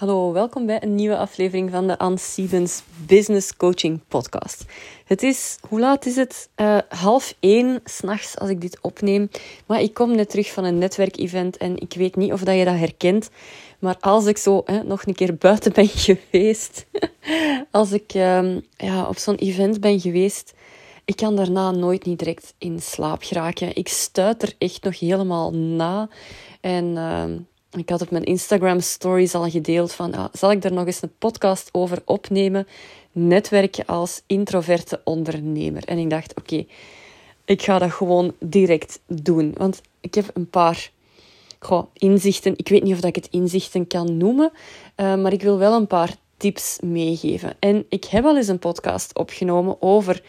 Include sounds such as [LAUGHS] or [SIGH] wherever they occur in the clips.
Hallo, welkom bij een nieuwe aflevering van de Anne Siebens Business Coaching Podcast. Het is, hoe laat is het? Uh, half één s'nachts als ik dit opneem. Maar ik kom net terug van een netwerkevent en ik weet niet of dat je dat herkent. Maar als ik zo hè, nog een keer buiten ben [LAUGHS] geweest, als ik uh, ja, op zo'n event ben geweest, ik kan daarna nooit niet direct in slaap geraken. Ik stuit er echt nog helemaal na. En uh, ik had op mijn Instagram stories al gedeeld van, ah, zal ik er nog eens een podcast over opnemen? Netwerken als introverte ondernemer. En ik dacht, oké, ik ga dat gewoon direct doen. Want ik heb een paar inzichten. Ik weet niet of ik het inzichten kan noemen, uh, maar ik wil wel een paar tips meegeven. En ik heb al eens een podcast opgenomen over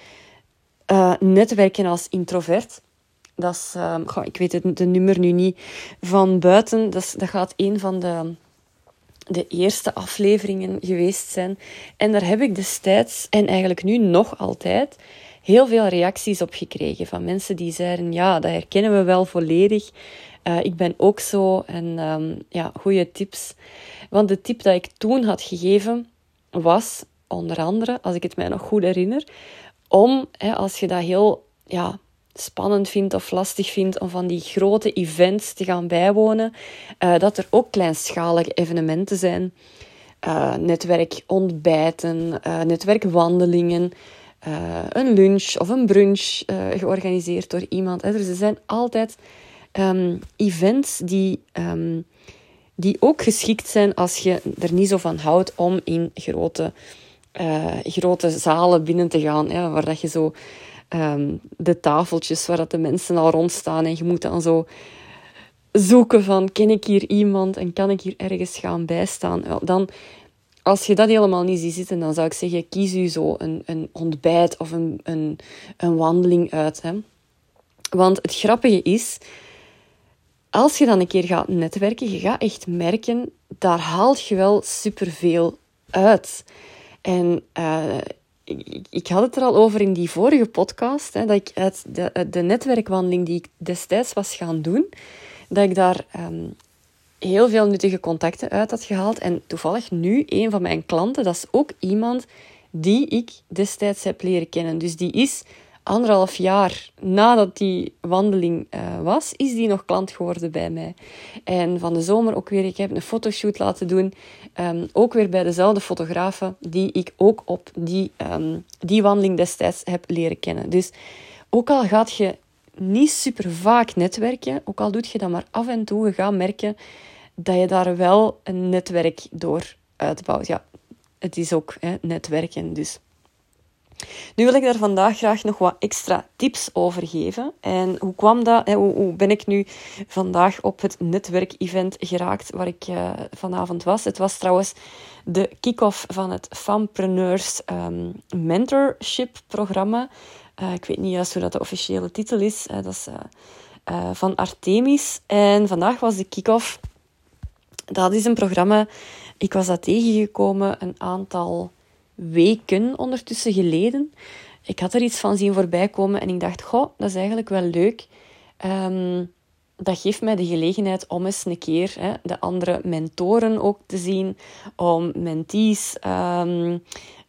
uh, netwerken als introvert. Dat is, uh, ik weet het, de nummer nu niet van buiten. Dat, dat gaat een van de, de eerste afleveringen geweest zijn. En daar heb ik destijds, en eigenlijk nu nog altijd, heel veel reacties op gekregen. Van mensen die zeiden, ja, dat herkennen we wel volledig. Uh, ik ben ook zo. En um, ja, goede tips. Want de tip dat ik toen had gegeven was, onder andere, als ik het mij nog goed herinner, om, hè, als je dat heel ja, spannend vindt of lastig vindt om van die grote events te gaan bijwonen, uh, dat er ook kleinschalige evenementen zijn. Uh, netwerk ontbijten, uh, netwerkwandelingen, een lunch of een brunch georganiseerd door iemand. Er zijn altijd um, events die, um, die ook geschikt zijn als je er niet zo van houdt om in grote, grote zalen binnen te gaan, waar dat je zo um, de tafeltjes waar dat de mensen al rondstaan. En je moet dan zo zoeken van, ken ik hier iemand en kan ik hier ergens gaan bijstaan? Wel, dan, als je dat helemaal niet ziet zitten, dan zou ik zeggen, kies u zo een, een ontbijt of een, een, een wandeling uit. Hè? Want het grappige is, als je dan een keer gaat netwerken, je gaat echt merken, daar haalt je wel superveel uit. En uh, ik, had het er al over in die vorige podcast, hè, dat ik uit de, de netwerkwandeling die ik destijds was gaan doen, dat ik daar um, heel veel nuttige contacten uit had gehaald. En toevallig nu, een van mijn klanten, dat is ook iemand die ik destijds heb leren kennen. Dus die is anderhalf jaar nadat die wandeling uh, was, is die nog klant geworden bij mij. En van de zomer ook weer, ik heb een fotoshoot laten doen. Um, ook weer bij dezelfde fotografen die ik ook op die, um, die wandeling destijds heb leren kennen. Dus ook al gaat je niet super vaak netwerken, ook al doet je dat maar af en toe, je gaat merken dat je daar wel een netwerk door uitbouwt. Ja, het is ook hè, netwerken, dus... Nu wil ik daar vandaag graag nog wat extra tips over geven. En hoe kwam dat? Hoe, ben ik nu vandaag op het netwerkevent geraakt waar ik uh, vanavond was? Het was trouwens de kick-off van het Fampreneurs um, Mentorship programma. Uh, ik weet niet juist hoe dat de officiële titel is. Dat is van Artemis. En vandaag was de kick-off. Dat is een programma. Ik was dat tegengekomen een aantal weken ondertussen geleden. Ik had er iets van zien voorbij komen en ik dacht, goh, dat is eigenlijk wel leuk. Um, dat geeft mij de gelegenheid om eens een keer hè, de andere mentoren ook te zien, om mentees um,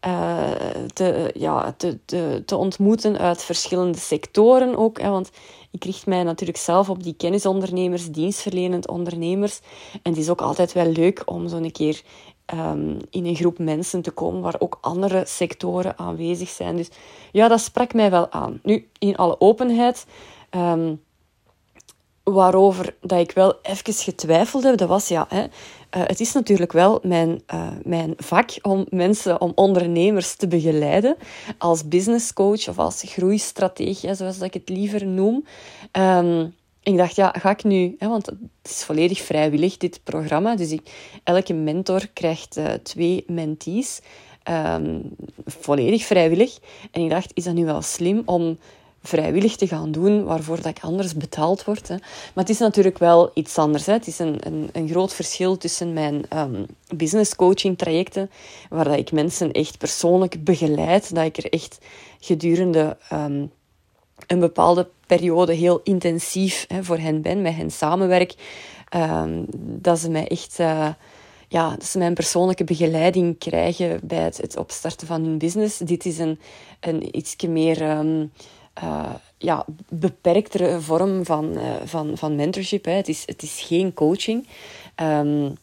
uh, te, ja, te, te, te ontmoeten uit verschillende sectoren ook. Hè, want ik richt mij natuurlijk zelf op die kennisondernemers, dienstverlenend ondernemers. En het is ook altijd wel leuk om zo'n keer um, in een groep mensen te komen waar ook andere sectoren aanwezig zijn. Dus ja, dat sprak mij wel aan. Nu, in alle openheid, um, waarover dat ik wel even getwijfeld heb, dat was ja, hè, uh, het is natuurlijk wel mijn, uh, mijn vak om mensen, om ondernemers te begeleiden als business coach of als groeistratege, zoals ik het liever noem. Um, ik dacht, ja, ga ik nu... Hè, want het is volledig vrijwillig, dit programma. Dus ik, elke mentor krijgt uh, twee mentees. Um, volledig vrijwillig. En ik dacht, is dat nu wel slim om vrijwillig te gaan doen waarvoor dat ik anders betaald word. Hè. Maar het is natuurlijk wel iets anders. Hè. Het is een, een, een groot verschil tussen mijn um, business coaching trajecten, waar dat ik mensen echt persoonlijk begeleid, dat ik er echt gedurende um, een bepaalde periode heel intensief hè, voor hen ben, met hen samenwerk. Um, dat ze mij echt uh, ja, dat ze mijn persoonlijke begeleiding krijgen bij het, het opstarten van hun business. Dit is een, een ietsje meer um, ja, beperktere vorm van, uh, van, van mentorship. Hè. Het, is, het is geen coaching. Um,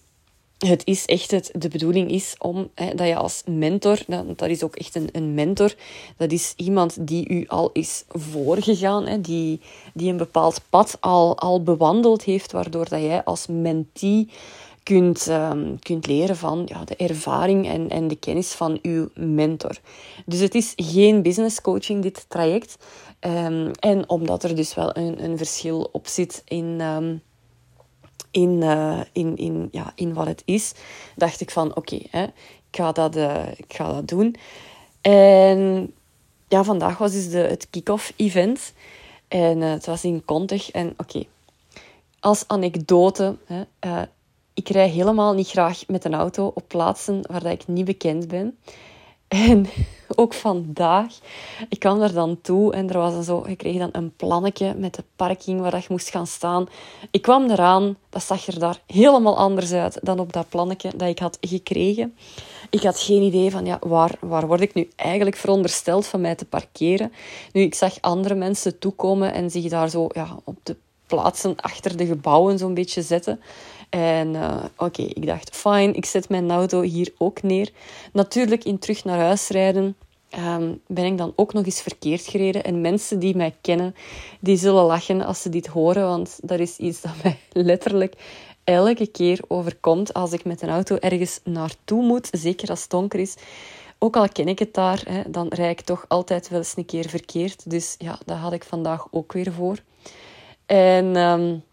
het is echt het, de bedoeling is om hè, dat je als mentor, dat, dat is ook echt een, een mentor, dat is iemand die u al is voorgegaan, hè, die, die een bepaald pad al, al bewandeld heeft, waardoor dat jij als mentee kunt, um, kunt leren van ja, de ervaring en, en de kennis van uw mentor. Dus het is geen business coaching, dit traject. Um, en omdat er dus wel een, een verschil op zit in... Um, in, uh, in, in, ja, in wat het is, dacht ik van oké, okay, ik, ga dat, uh, ik ga dat doen. En ja, vandaag was dus de, het kick-off event. En uh, het was in Contig. En oké, als anekdote, hè, ik rij helemaal niet graag met een auto op plaatsen waar dat ik niet bekend ben. En [LAUGHS] ook vandaag, ik kwam er dan toe en er was dan zo, je kreeg dan een plannetje met de parking waar je moest gaan staan. Ik kwam eraan, dat zag er daar helemaal anders uit dan op dat plannetje dat ik had gekregen. Ik had geen idee van, ja, waar, waar word ik nu eigenlijk verondersteld van mij te parkeren? Nu, ik zag andere mensen toekomen en zich daar zo ja, op de plaatsen achter de gebouwen zo'n beetje zetten. En uh, oké, ik dacht, fijn, ik zet mijn auto hier ook neer. Natuurlijk, in terug naar huis rijden um, ben ik dan ook nog eens verkeerd gereden. En mensen die mij kennen, die zullen lachen als ze dit horen. Want dat is iets dat [LAUGHS] mij letterlijk elke keer overkomt als ik met een auto ergens naartoe moet. Zeker als het donker is. Ook al ken ik het daar, hè, dan rijd ik toch altijd wel eens een keer verkeerd. Dus ja, dat had ik vandaag ook weer voor. En um,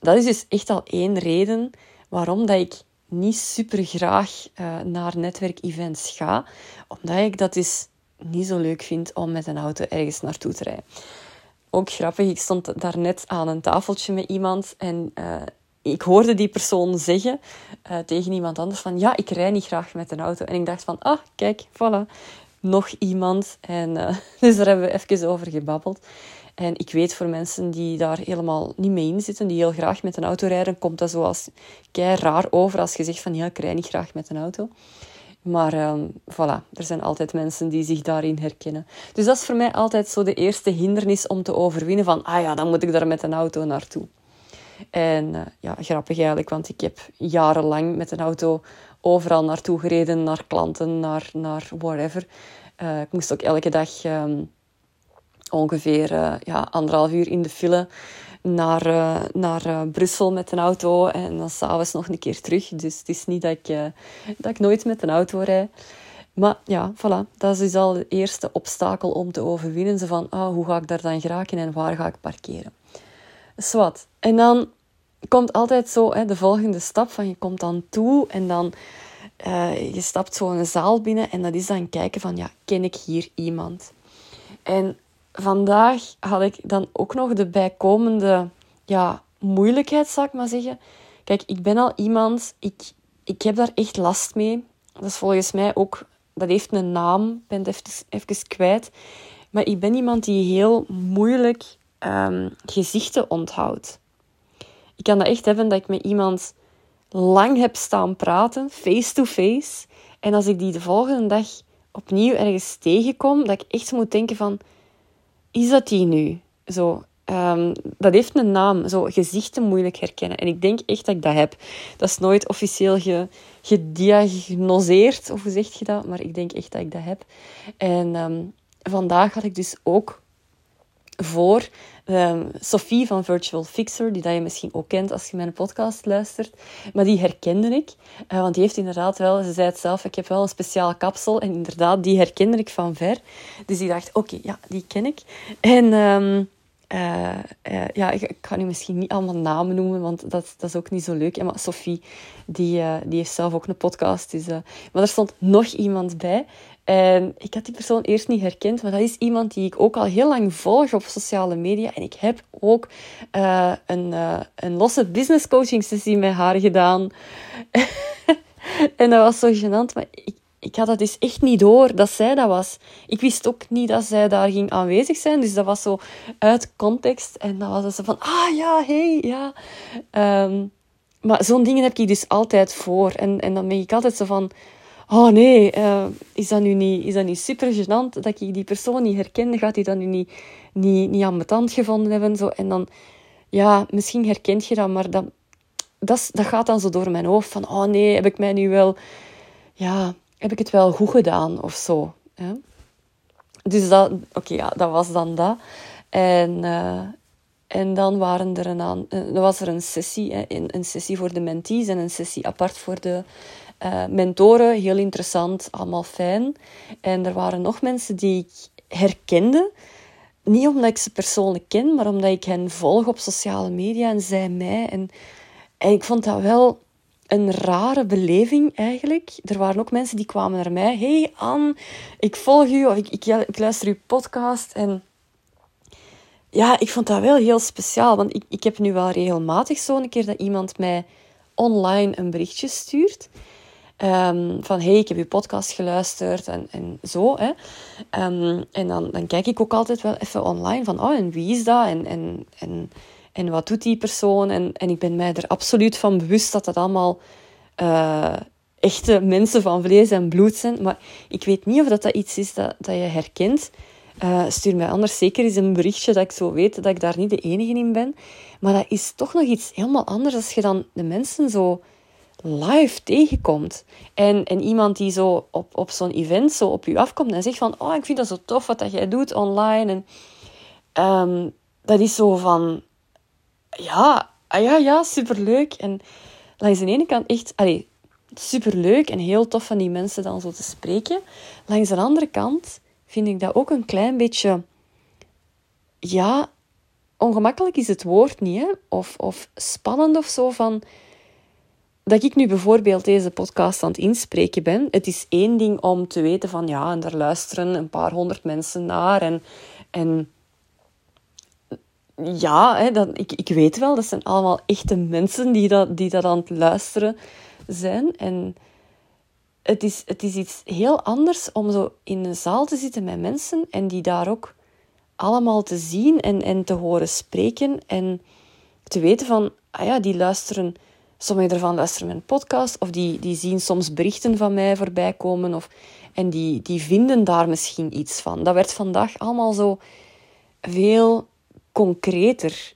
dat is dus echt al één reden waarom dat ik niet super graag uh, naar netwerkevents ga. Omdat ik dat dus niet zo leuk vind om met een auto ergens naartoe te rijden. Ook grappig, ik stond daarnet aan een tafeltje met iemand en uh, ik hoorde die persoon zeggen uh, tegen iemand anders van ja, ik rij niet graag met een auto. En ik dacht van, ah, kijk, voilà, nog iemand. En [LAUGHS] dus daar hebben we even over gebabbeld. En ik weet voor mensen die daar helemaal niet mee in zitten, die heel graag met een auto rijden, komt dat zoals kei raar over als je zegt van ja, ik rij niet graag met een auto. Maar um, voilà, er zijn altijd mensen die zich daarin herkennen. Dus dat is voor mij altijd zo de eerste hindernis om te overwinnen van ah ja, dan moet ik daar met een auto naartoe. En uh, ja, grappig eigenlijk, want ik heb jarenlang met een auto overal naartoe gereden, naar klanten, naar, naar whatever. Uh, ik moest ook elke dag um, ongeveer uh, ja, anderhalf uur in de file naar, uh, naar uh, Brussel met een auto en dan s'avonds nog een keer terug. Dus het is niet dat ik, dat ik nooit met een auto rijd. Maar ja, voilà, dat is dus al de eerste obstakel om te overwinnen. Ze van, ah, hoe ga ik daar dan geraken en waar ga ik parkeren? Zwat. En dan komt altijd zo hè, de volgende stap van je komt dan toe en dan je stapt zo een zaal binnen en dat is dan kijken van, ja, ken ik hier iemand? En vandaag had ik dan ook nog de bijkomende ja, moeilijkheid, zal ik maar zeggen. Kijk, ik ben al iemand, ik, ik heb daar echt last mee. Dat is volgens mij ook, dat heeft een naam, ik ben het even, kwijt. Maar ik ben iemand die heel moeilijk um, gezichten onthoudt. Ik kan dat echt hebben dat ik met iemand lang heb staan praten, face-to-face. -face, en als ik die de volgende dag opnieuw ergens tegenkom, dat ik echt moet denken van is dat die nu? Zo, um, dat heeft een naam, zo gezichten moeilijk herkennen. En ik denk echt dat ik dat heb. Dat is nooit officieel ge, gediagnoseerd, of hoe zeg je dat? Maar ik denk echt dat ik dat heb. En um, vandaag had ik dus ook voor um, Sophie van Virtual Fixer, die dat je misschien ook kent als je mijn podcast luistert. Maar die herkende ik, uh, want die heeft inderdaad wel, ze zei het zelf, ik heb wel een speciale kapsel. En inderdaad, die herkende ik van ver. Dus die dacht, oké, ja, die ken ik. En... Um, uh, uh, ja, ik, ik, ga nu misschien niet allemaal namen noemen, want dat, dat is ook niet zo leuk. maar Sophie, die, uh, die heeft zelf ook een podcast. Dus, maar er stond nog iemand bij. En ik had die persoon eerst niet herkend, maar dat is iemand die ik ook al heel lang volg op sociale media. En ik heb ook een, een losse business coaching sessie met haar gedaan. [LAUGHS] en dat was zo gênant, maar ik, ik had dat dus echt niet door dat zij dat was. Ik wist ook niet dat zij daar ging aanwezig zijn, dus dat was zo uit context. En dan was ze van, ah ja, hey, ja. Um, maar zo'n dingen heb ik dus altijd voor. En, en dan ben ik altijd zo van... Oh nee, uh, is, dat nu niet, is dat niet super gênant dat ik die persoon niet herkende? Gaat hij dat nu niet, niet, niet ambetant gevonden hebben? Zo. En dan, ja, misschien herkent je dat, maar dat, dat, dat gaat dan zo door mijn hoofd. Van, oh nee, heb ik mij nu wel... Ja, heb ik het wel goed gedaan of zo? Hè? Dus dat, oké, ja, dat was dan dat. En, uh, en dan waren er een aan, uh, was er een sessie, hè, een, een sessie voor de mentees en een sessie apart voor de uh, mentoren. Heel interessant, allemaal fijn. En er waren nog mensen die ik herkende. Niet omdat ik ze persoonlijk ken, maar omdat ik hen volg op sociale media en zij mij. En, en ik vond dat wel een rare beleving eigenlijk. Er waren ook mensen die kwamen naar mij. Hey Anne, ik volg u of ik, ik, luister uw podcast. En ja, ik vond dat wel heel speciaal. Want ik, ik heb nu wel regelmatig zo'n keer dat iemand mij online een berichtje stuurt. Um, van hey, ik heb je podcast geluisterd en, en zo. Hè. Um, en dan, dan kijk ik ook altijd wel even online van oh, en wie is dat? En, en, en en wat doet die persoon? En, en ik ben mij er absoluut van bewust dat dat allemaal uh, echte mensen van vlees en bloed zijn. Maar ik weet niet of dat, dat iets is dat, dat je herkent. Uh, stuur mij anders zeker eens een berichtje dat ik zo weet dat ik daar niet de enige in ben. Maar dat is toch nog iets helemaal anders als je dan de mensen zo live tegenkomt. En, en iemand die zo op, op zo'n event zo op je afkomt en zegt van... Oh, ik vind dat zo tof wat dat jij doet online. En, um, dat is zo van ja, ah ja, ja, superleuk. En langs de ene kant echt, allee, superleuk en heel tof van die mensen dan zo te spreken. Langs de andere kant vind ik dat ook een klein beetje, ja, ongemakkelijk is het woord niet, hè? Of, of spannend of zo van dat ik nu bijvoorbeeld deze podcast aan het inspreken ben. Het is één ding om te weten van ja, en daar luisteren een paar honderd mensen naar en, en ja, hè, ik, ik weet wel, dat zijn allemaal echte mensen die dat, die dat aan het luisteren zijn. En het is, het is iets heel anders om zo in een zaal te zitten met mensen en die daar ook allemaal te zien en, en te horen spreken. En te weten van, ah ja, die luisteren, sommigen ervan luisteren mijn podcast, of die, die zien soms berichten van mij voorbij komen, of, en die, die vinden daar misschien iets van. Dat werd vandaag allemaal zo veel concreter.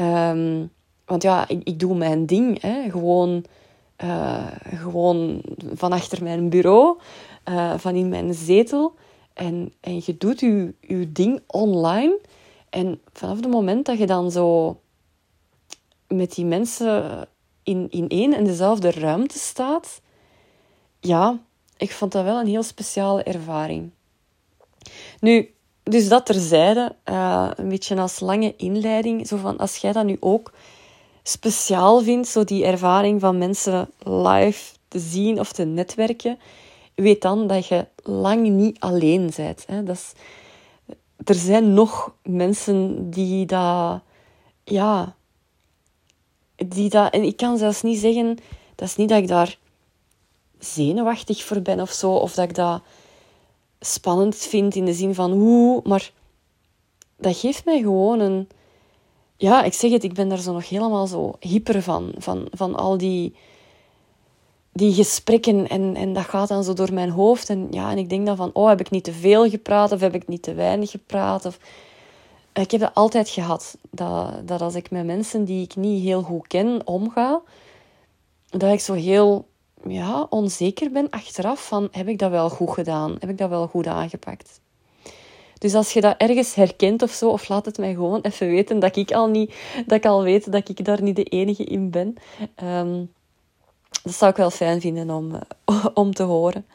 Um, want ja, ik, ik, doe mijn ding. Hè. Gewoon, uh, gewoon van achter mijn bureau, uh, van in mijn zetel. En, en je doet je, je ding online. En vanaf het moment dat je dan zo met die mensen in, in één en dezelfde ruimte staat, ja, ik vond dat wel een heel speciale ervaring. Nu, dus dat terzijde, uh, een beetje als lange inleiding. Zo van, als jij dat nu ook speciaal vindt, zo die ervaring van mensen live te zien of te netwerken, weet dan dat je lang niet alleen bent. Hè. Dat is, er zijn nog mensen die dat, ja, die dat, en ik kan zelfs niet zeggen, dat is niet dat ik daar zenuwachtig voor ben of zo, of dat ik dat spannend vind in de zin van hoe, maar dat geeft mij gewoon een. Ja, ik zeg het, ik ben daar zo nog helemaal zo hyper van. Van, van al die, die gesprekken en, en dat gaat dan zo door mijn hoofd. En, ja, en ik denk dan van, oh, heb ik niet te veel gepraat of heb ik niet te weinig gepraat? Of... Ik heb dat altijd gehad. Dat, dat als ik met mensen die ik niet heel goed ken omga, dat ik zo heel ja, onzeker ben achteraf van heb ik dat wel goed gedaan? Heb ik dat wel goed aangepakt? Dus als je dat ergens herkent of zo, of laat het mij gewoon even weten dat ik al, niet, dat ik al weet dat ik daar niet de enige in ben. Um, dat zou ik wel fijn vinden om, uh, [LAUGHS] om te horen.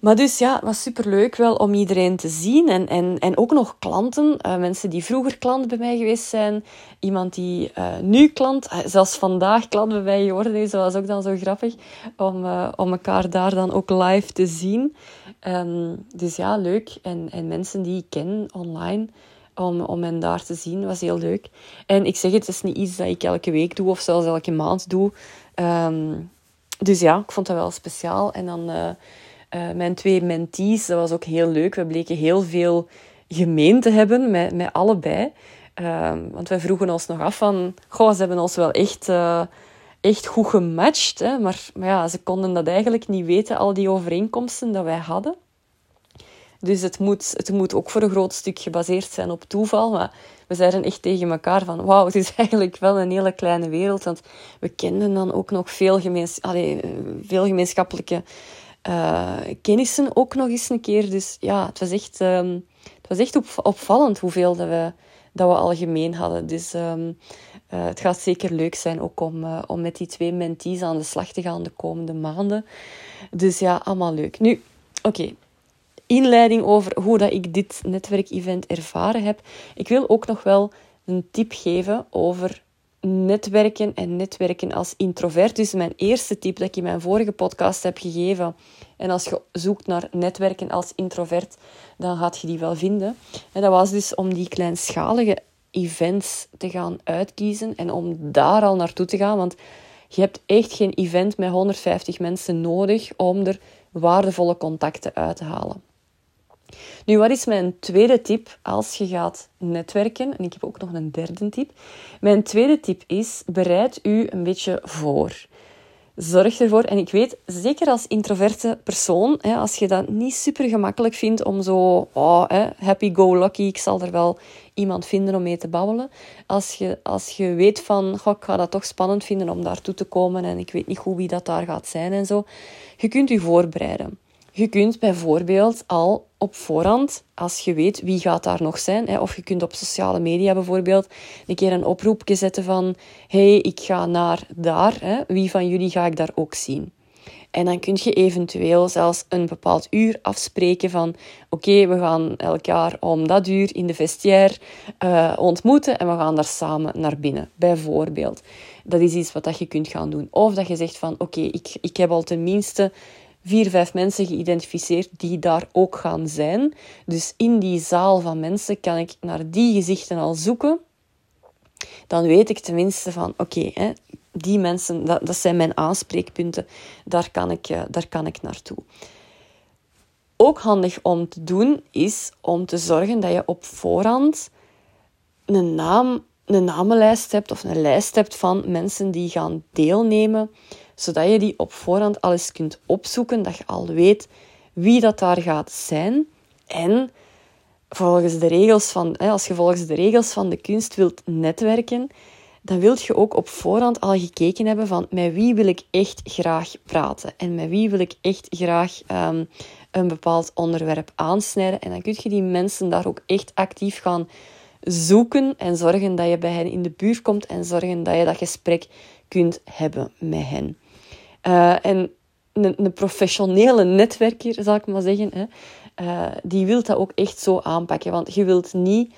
Maar dus ja, het was superleuk wel om iedereen te zien. En, en, en ook nog klanten. Uh, mensen die vroeger klant bij mij geweest zijn. Iemand die uh, nu klant, zelfs vandaag klant bij mij geworden is. Dat was ook dan zo grappig. Om, om elkaar daar dan ook live te zien. Um, dus ja, leuk. En, en mensen die ik ken online om, om hen daar te zien. was heel leuk. En ik zeg het, is niet iets dat ik elke week doe of zelfs elke maand doe. Um, dus ja, ik vond dat wel speciaal. En dan uh, uh, mijn twee mentees, dat was ook heel leuk. We bleken heel veel gemeen te hebben met, met allebei. Uh, want wij vroegen ons nog af van... Goh, ze hebben ons wel echt, uh, echt goed gematcht. Hè? Maar, maar ja, ze konden dat eigenlijk niet weten, al die overeenkomsten dat wij hadden. Dus het moet, het moet ook voor een groot stuk gebaseerd zijn op toeval. Maar we zeiden echt tegen elkaar van... Wauw, het is [LAUGHS] eigenlijk wel een hele kleine wereld. Want we kenden dan ook nog veel, gemeens, veel gemeenschappelijke uh, kennissen ook nog eens een keer. Dus ja, het was echt, um, het was echt op, opvallend hoeveel dat we, dat we algemeen hadden. Dus um, uh, het gaat zeker leuk zijn ook om, uh, om met die twee mentees aan de slag te gaan de komende maanden. Dus ja, allemaal leuk. Nu, oké. Inleiding over hoe dat ik dit netwerkevent ervaren heb. Ik wil ook nog wel een tip geven over netwerken en netwerken als introvert. Dus mijn eerste tip dat ik in mijn vorige podcast heb gegeven. En als je zoekt naar netwerken als introvert, dan gaat je die wel vinden. En dat was dus om die kleinschalige events te gaan uitkiezen en om daar al naartoe te gaan. Want je hebt echt geen event met 150 mensen nodig om er waardevolle contacten uit te halen. Nu, wat is mijn tweede tip als je gaat netwerken? En ik heb ook nog een derde tip. Mijn tweede tip is: bereid u een beetje voor. Zorg ervoor, en ik weet, zeker als introverte persoon, hè, als je dat niet super gemakkelijk vindt om zo oh, hè, happy-go-lucky, ik zal er wel iemand vinden om mee te babbelen. Als je, als je weet van, goh, ik ga dat toch spannend vinden om daartoe te komen en ik weet niet goed wie dat daar gaat zijn en zo, je kunt je voorbereiden. Je kunt bijvoorbeeld al op voorhand, als je weet wie gaat daar nog zijn, of je kunt op sociale media bijvoorbeeld een keer een oproepje zetten van hey, ik ga naar daar, wie van jullie ga ik daar ook zien? En dan kun je eventueel zelfs een bepaald uur afspreken van oké, we gaan elk jaar om dat uur in de vestiaire uh, ontmoeten en we gaan daar samen naar binnen, bijvoorbeeld. Dat is iets wat dat je kunt gaan doen. Of dat je zegt van oké, ik, ik heb al tenminste vier, vijf mensen geïdentificeerd die daar ook gaan zijn. Dus in die zaal van mensen kan ik naar die gezichten al zoeken. Dan weet ik tenminste van, oké, okay, die mensen, dat, dat zijn mijn aanspreekpunten. Daar kan, ik, eh, daar kan ik naartoe. Ook handig om te doen is om te zorgen dat je op voorhand een, naam, een namenlijst hebt of een lijst hebt van mensen die gaan deelnemen zodat je die op voorhand alles kunt opzoeken, dat je al weet wie dat daar gaat zijn. En volgens de regels van, als je volgens de regels van de kunst wilt netwerken, dan wilt je ook op voorhand al gekeken hebben van met wie wil ik echt graag praten en met wie wil ik echt graag um, een bepaald onderwerp aansnijden. En dan kun je die mensen daar ook echt actief gaan zoeken en zorgen dat je bij hen in de buurt komt en zorgen dat je dat gesprek kunt hebben met hen. Uh, en een, een, professionele netwerker, zal ik maar zeggen, hè, uh, die wil dat ook echt zo aanpakken. Want je wilt niet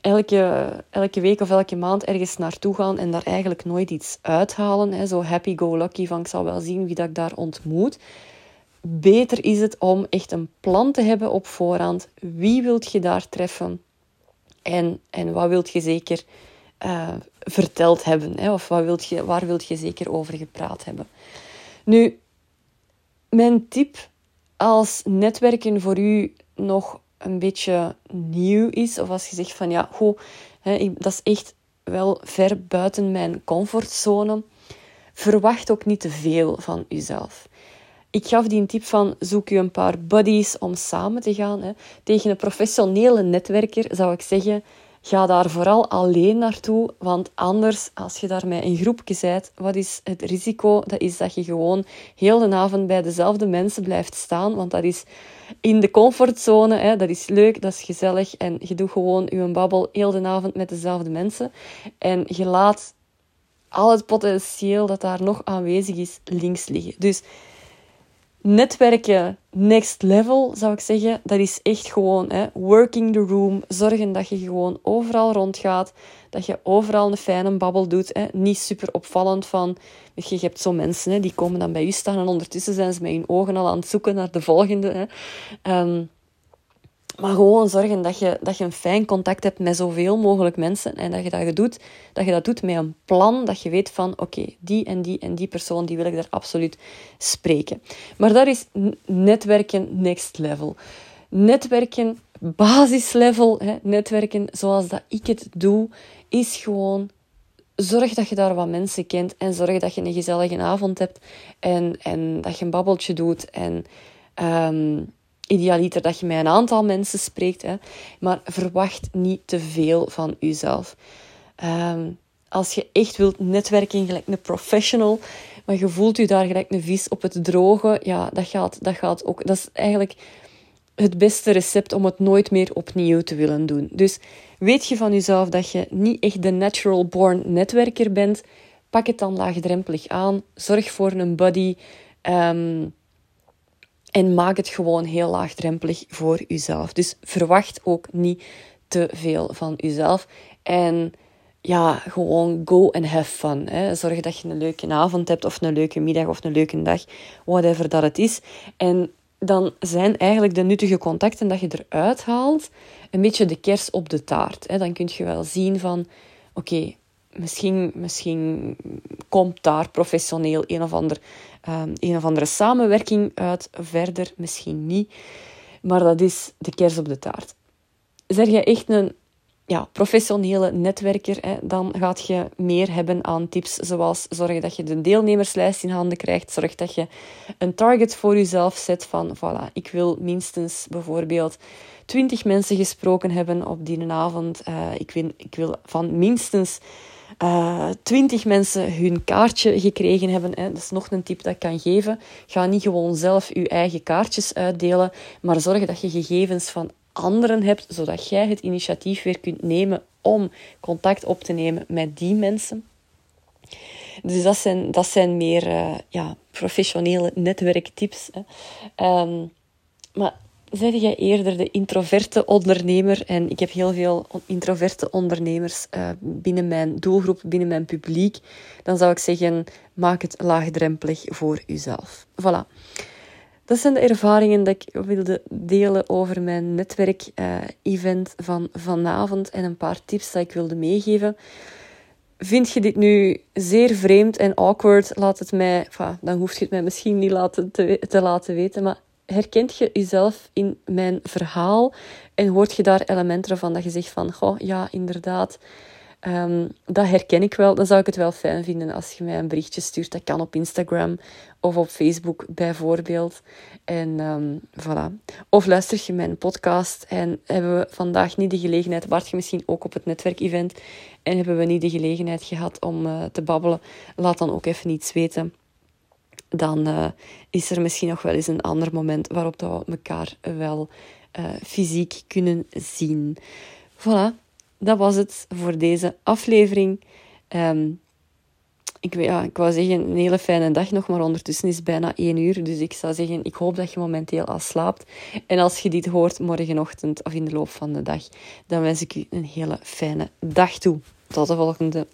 elke, elke week of elke maand ergens naartoe gaan en daar eigenlijk nooit iets uithalen. Hè, zo happy-go-lucky van ik zal wel zien wie dat ik daar ontmoet. Beter is het om echt een plan te hebben op voorhand. Wie wilt je daar treffen? En, en wat wilt je zeker uh, verteld hebben? Hè? Of wat wilt je, waar wilt je zeker over gepraat hebben? Nu, mijn tip als netwerken voor u nog een beetje nieuw is, of als je zegt van ja, goh, hè, dat is echt wel ver buiten mijn comfortzone, verwacht ook niet te veel van uzelf. Ik gaf die een tip van zoek u een paar buddies om samen te gaan. Hè. Tegen een professionele netwerker zou ik zeggen, Ga daar vooral alleen naartoe, want anders, als je daar met een groepje bent, wat is het risico? Dat is dat je gewoon heel de avond bij dezelfde mensen blijft staan, want dat is in de comfortzone, hè, dat is leuk, dat is gezellig en je doet gewoon je babbel heel de avond met dezelfde mensen en je laat al het potentieel dat daar nog aanwezig is links liggen. Dus netwerken next level, zou ik zeggen. Dat is echt gewoon hè, working the room. Zorgen dat je gewoon overal rondgaat. Dat je overal een fijne babbel doet. Hè. Niet super opvallend van... Je hebt zo mensen hè, die komen dan bij je staan en ondertussen zijn ze met hun ogen al aan het zoeken naar de volgende. Hè. Um, maar gewoon zorgen dat je, dat je een fijn contact hebt met zoveel mogelijk mensen. En dat je dat, doet, dat je dat doet met een plan. Dat je weet van, oké, die en die en die persoon, die wil ik daar absoluut spreken. Maar dat is netwerken next level. Netwerken basislevel, netwerken zoals dat ik het doe, is gewoon zorg dat je daar wat mensen kent en zorg dat je een gezellige avond hebt en, en dat je een babbeltje doet en um, idealiter dat je met een aantal mensen spreekt, hè, maar verwacht niet te veel van jezelf. Um, als je echt wilt netwerken gelijk een professional, maar je voelt je daar gelijk een vis op het droge, ja, dat gaat, dat gaat ook. Dat is eigenlijk het beste recept om het nooit meer opnieuw te willen doen. Dus weet je van jezelf dat je niet echt de natural born netwerker bent, pak het dan laagdrempelig aan. Zorg voor een buddy. Ehm, en maak het gewoon heel laagdrempelig voor jezelf. Dus verwacht ook niet te veel van jezelf. En ja, gewoon go and have fun. Hè. Zorg dat je een leuke avond hebt, of een leuke middag, of een leuke dag, whatever dat het is. En dan zijn eigenlijk de nuttige contacten dat je eruit haalt een beetje de kers op de taart. Hè. Dan kun je wel zien van, oké, misschien, misschien komt daar professioneel een of, ander, um, een of andere samenwerking uit verder, misschien niet. Maar dat is de kers op de taart. Zeg je echt een ja, professionele netwerker, hè, dan gaat je meer hebben aan tips zoals zorgen dat je de deelnemerslijst in handen krijgt, zorg dat je een target voor jezelf zet van, voilà, ik wil minstens bijvoorbeeld 20 mensen gesproken hebben op die avond. Uh, ik, ik wil van minstens uh, eh, 20 mensen hun kaartje gekregen hebben. Hè. Dat is nog een tip dat ik kan geven. Ga niet gewoon zelf je eigen kaartjes uitdelen, maar zorg dat je gegevens van anderen hebt, zodat jij het initiatief weer kunt nemen om contact op te nemen met die mensen. Dus dat zijn, dat zijn meer uh, ja, professionele netwerktips. Hè. Um, maar zeg jij eerder de introverte ondernemer? En ik heb heel veel introverte ondernemers uh, binnen mijn doelgroep, binnen mijn publiek. Dan zou ik zeggen, maak het laagdrempelig voor jezelf. Voilà. Dat zijn de ervaringen dat ik wilde delen over mijn netwerk-event uh, van vanavond en een paar tips dat ik wilde meegeven. Vind je dit nu zeer vreemd en awkward? Laat het mij, dan hoef je het mij misschien niet laten te, te laten weten, maar herkent je jezelf in mijn verhaal en hoort je daar elementen van dat je zegt van, goh, ja, inderdaad, um, dat herken ik wel. Dan zou ik het wel fijn vinden als je mij een berichtje stuurt. Dat kan op Instagram of op Facebook bijvoorbeeld. En um, voilà. Of luister je mijn podcast en hebben we vandaag niet de gelegenheid, wacht je misschien ook op het netwerkevent en hebben we niet de gelegenheid gehad om uh, te babbelen, laat dan ook even iets weten dan uh, is er misschien nog wel eens een ander moment waarop dat we elkaar wel uh, fysiek kunnen zien. Voilà, dat was het voor deze aflevering. Um, ik, ja, ik wou zeggen een hele fijne dag nog, maar ondertussen is het bijna één uur. Dus ik zou zeggen, ik hoop dat je momenteel al slaapt. En als je dit hoort morgenochtend of in de loop van de dag, dan wens ik u een hele fijne dag toe. Tot de volgende.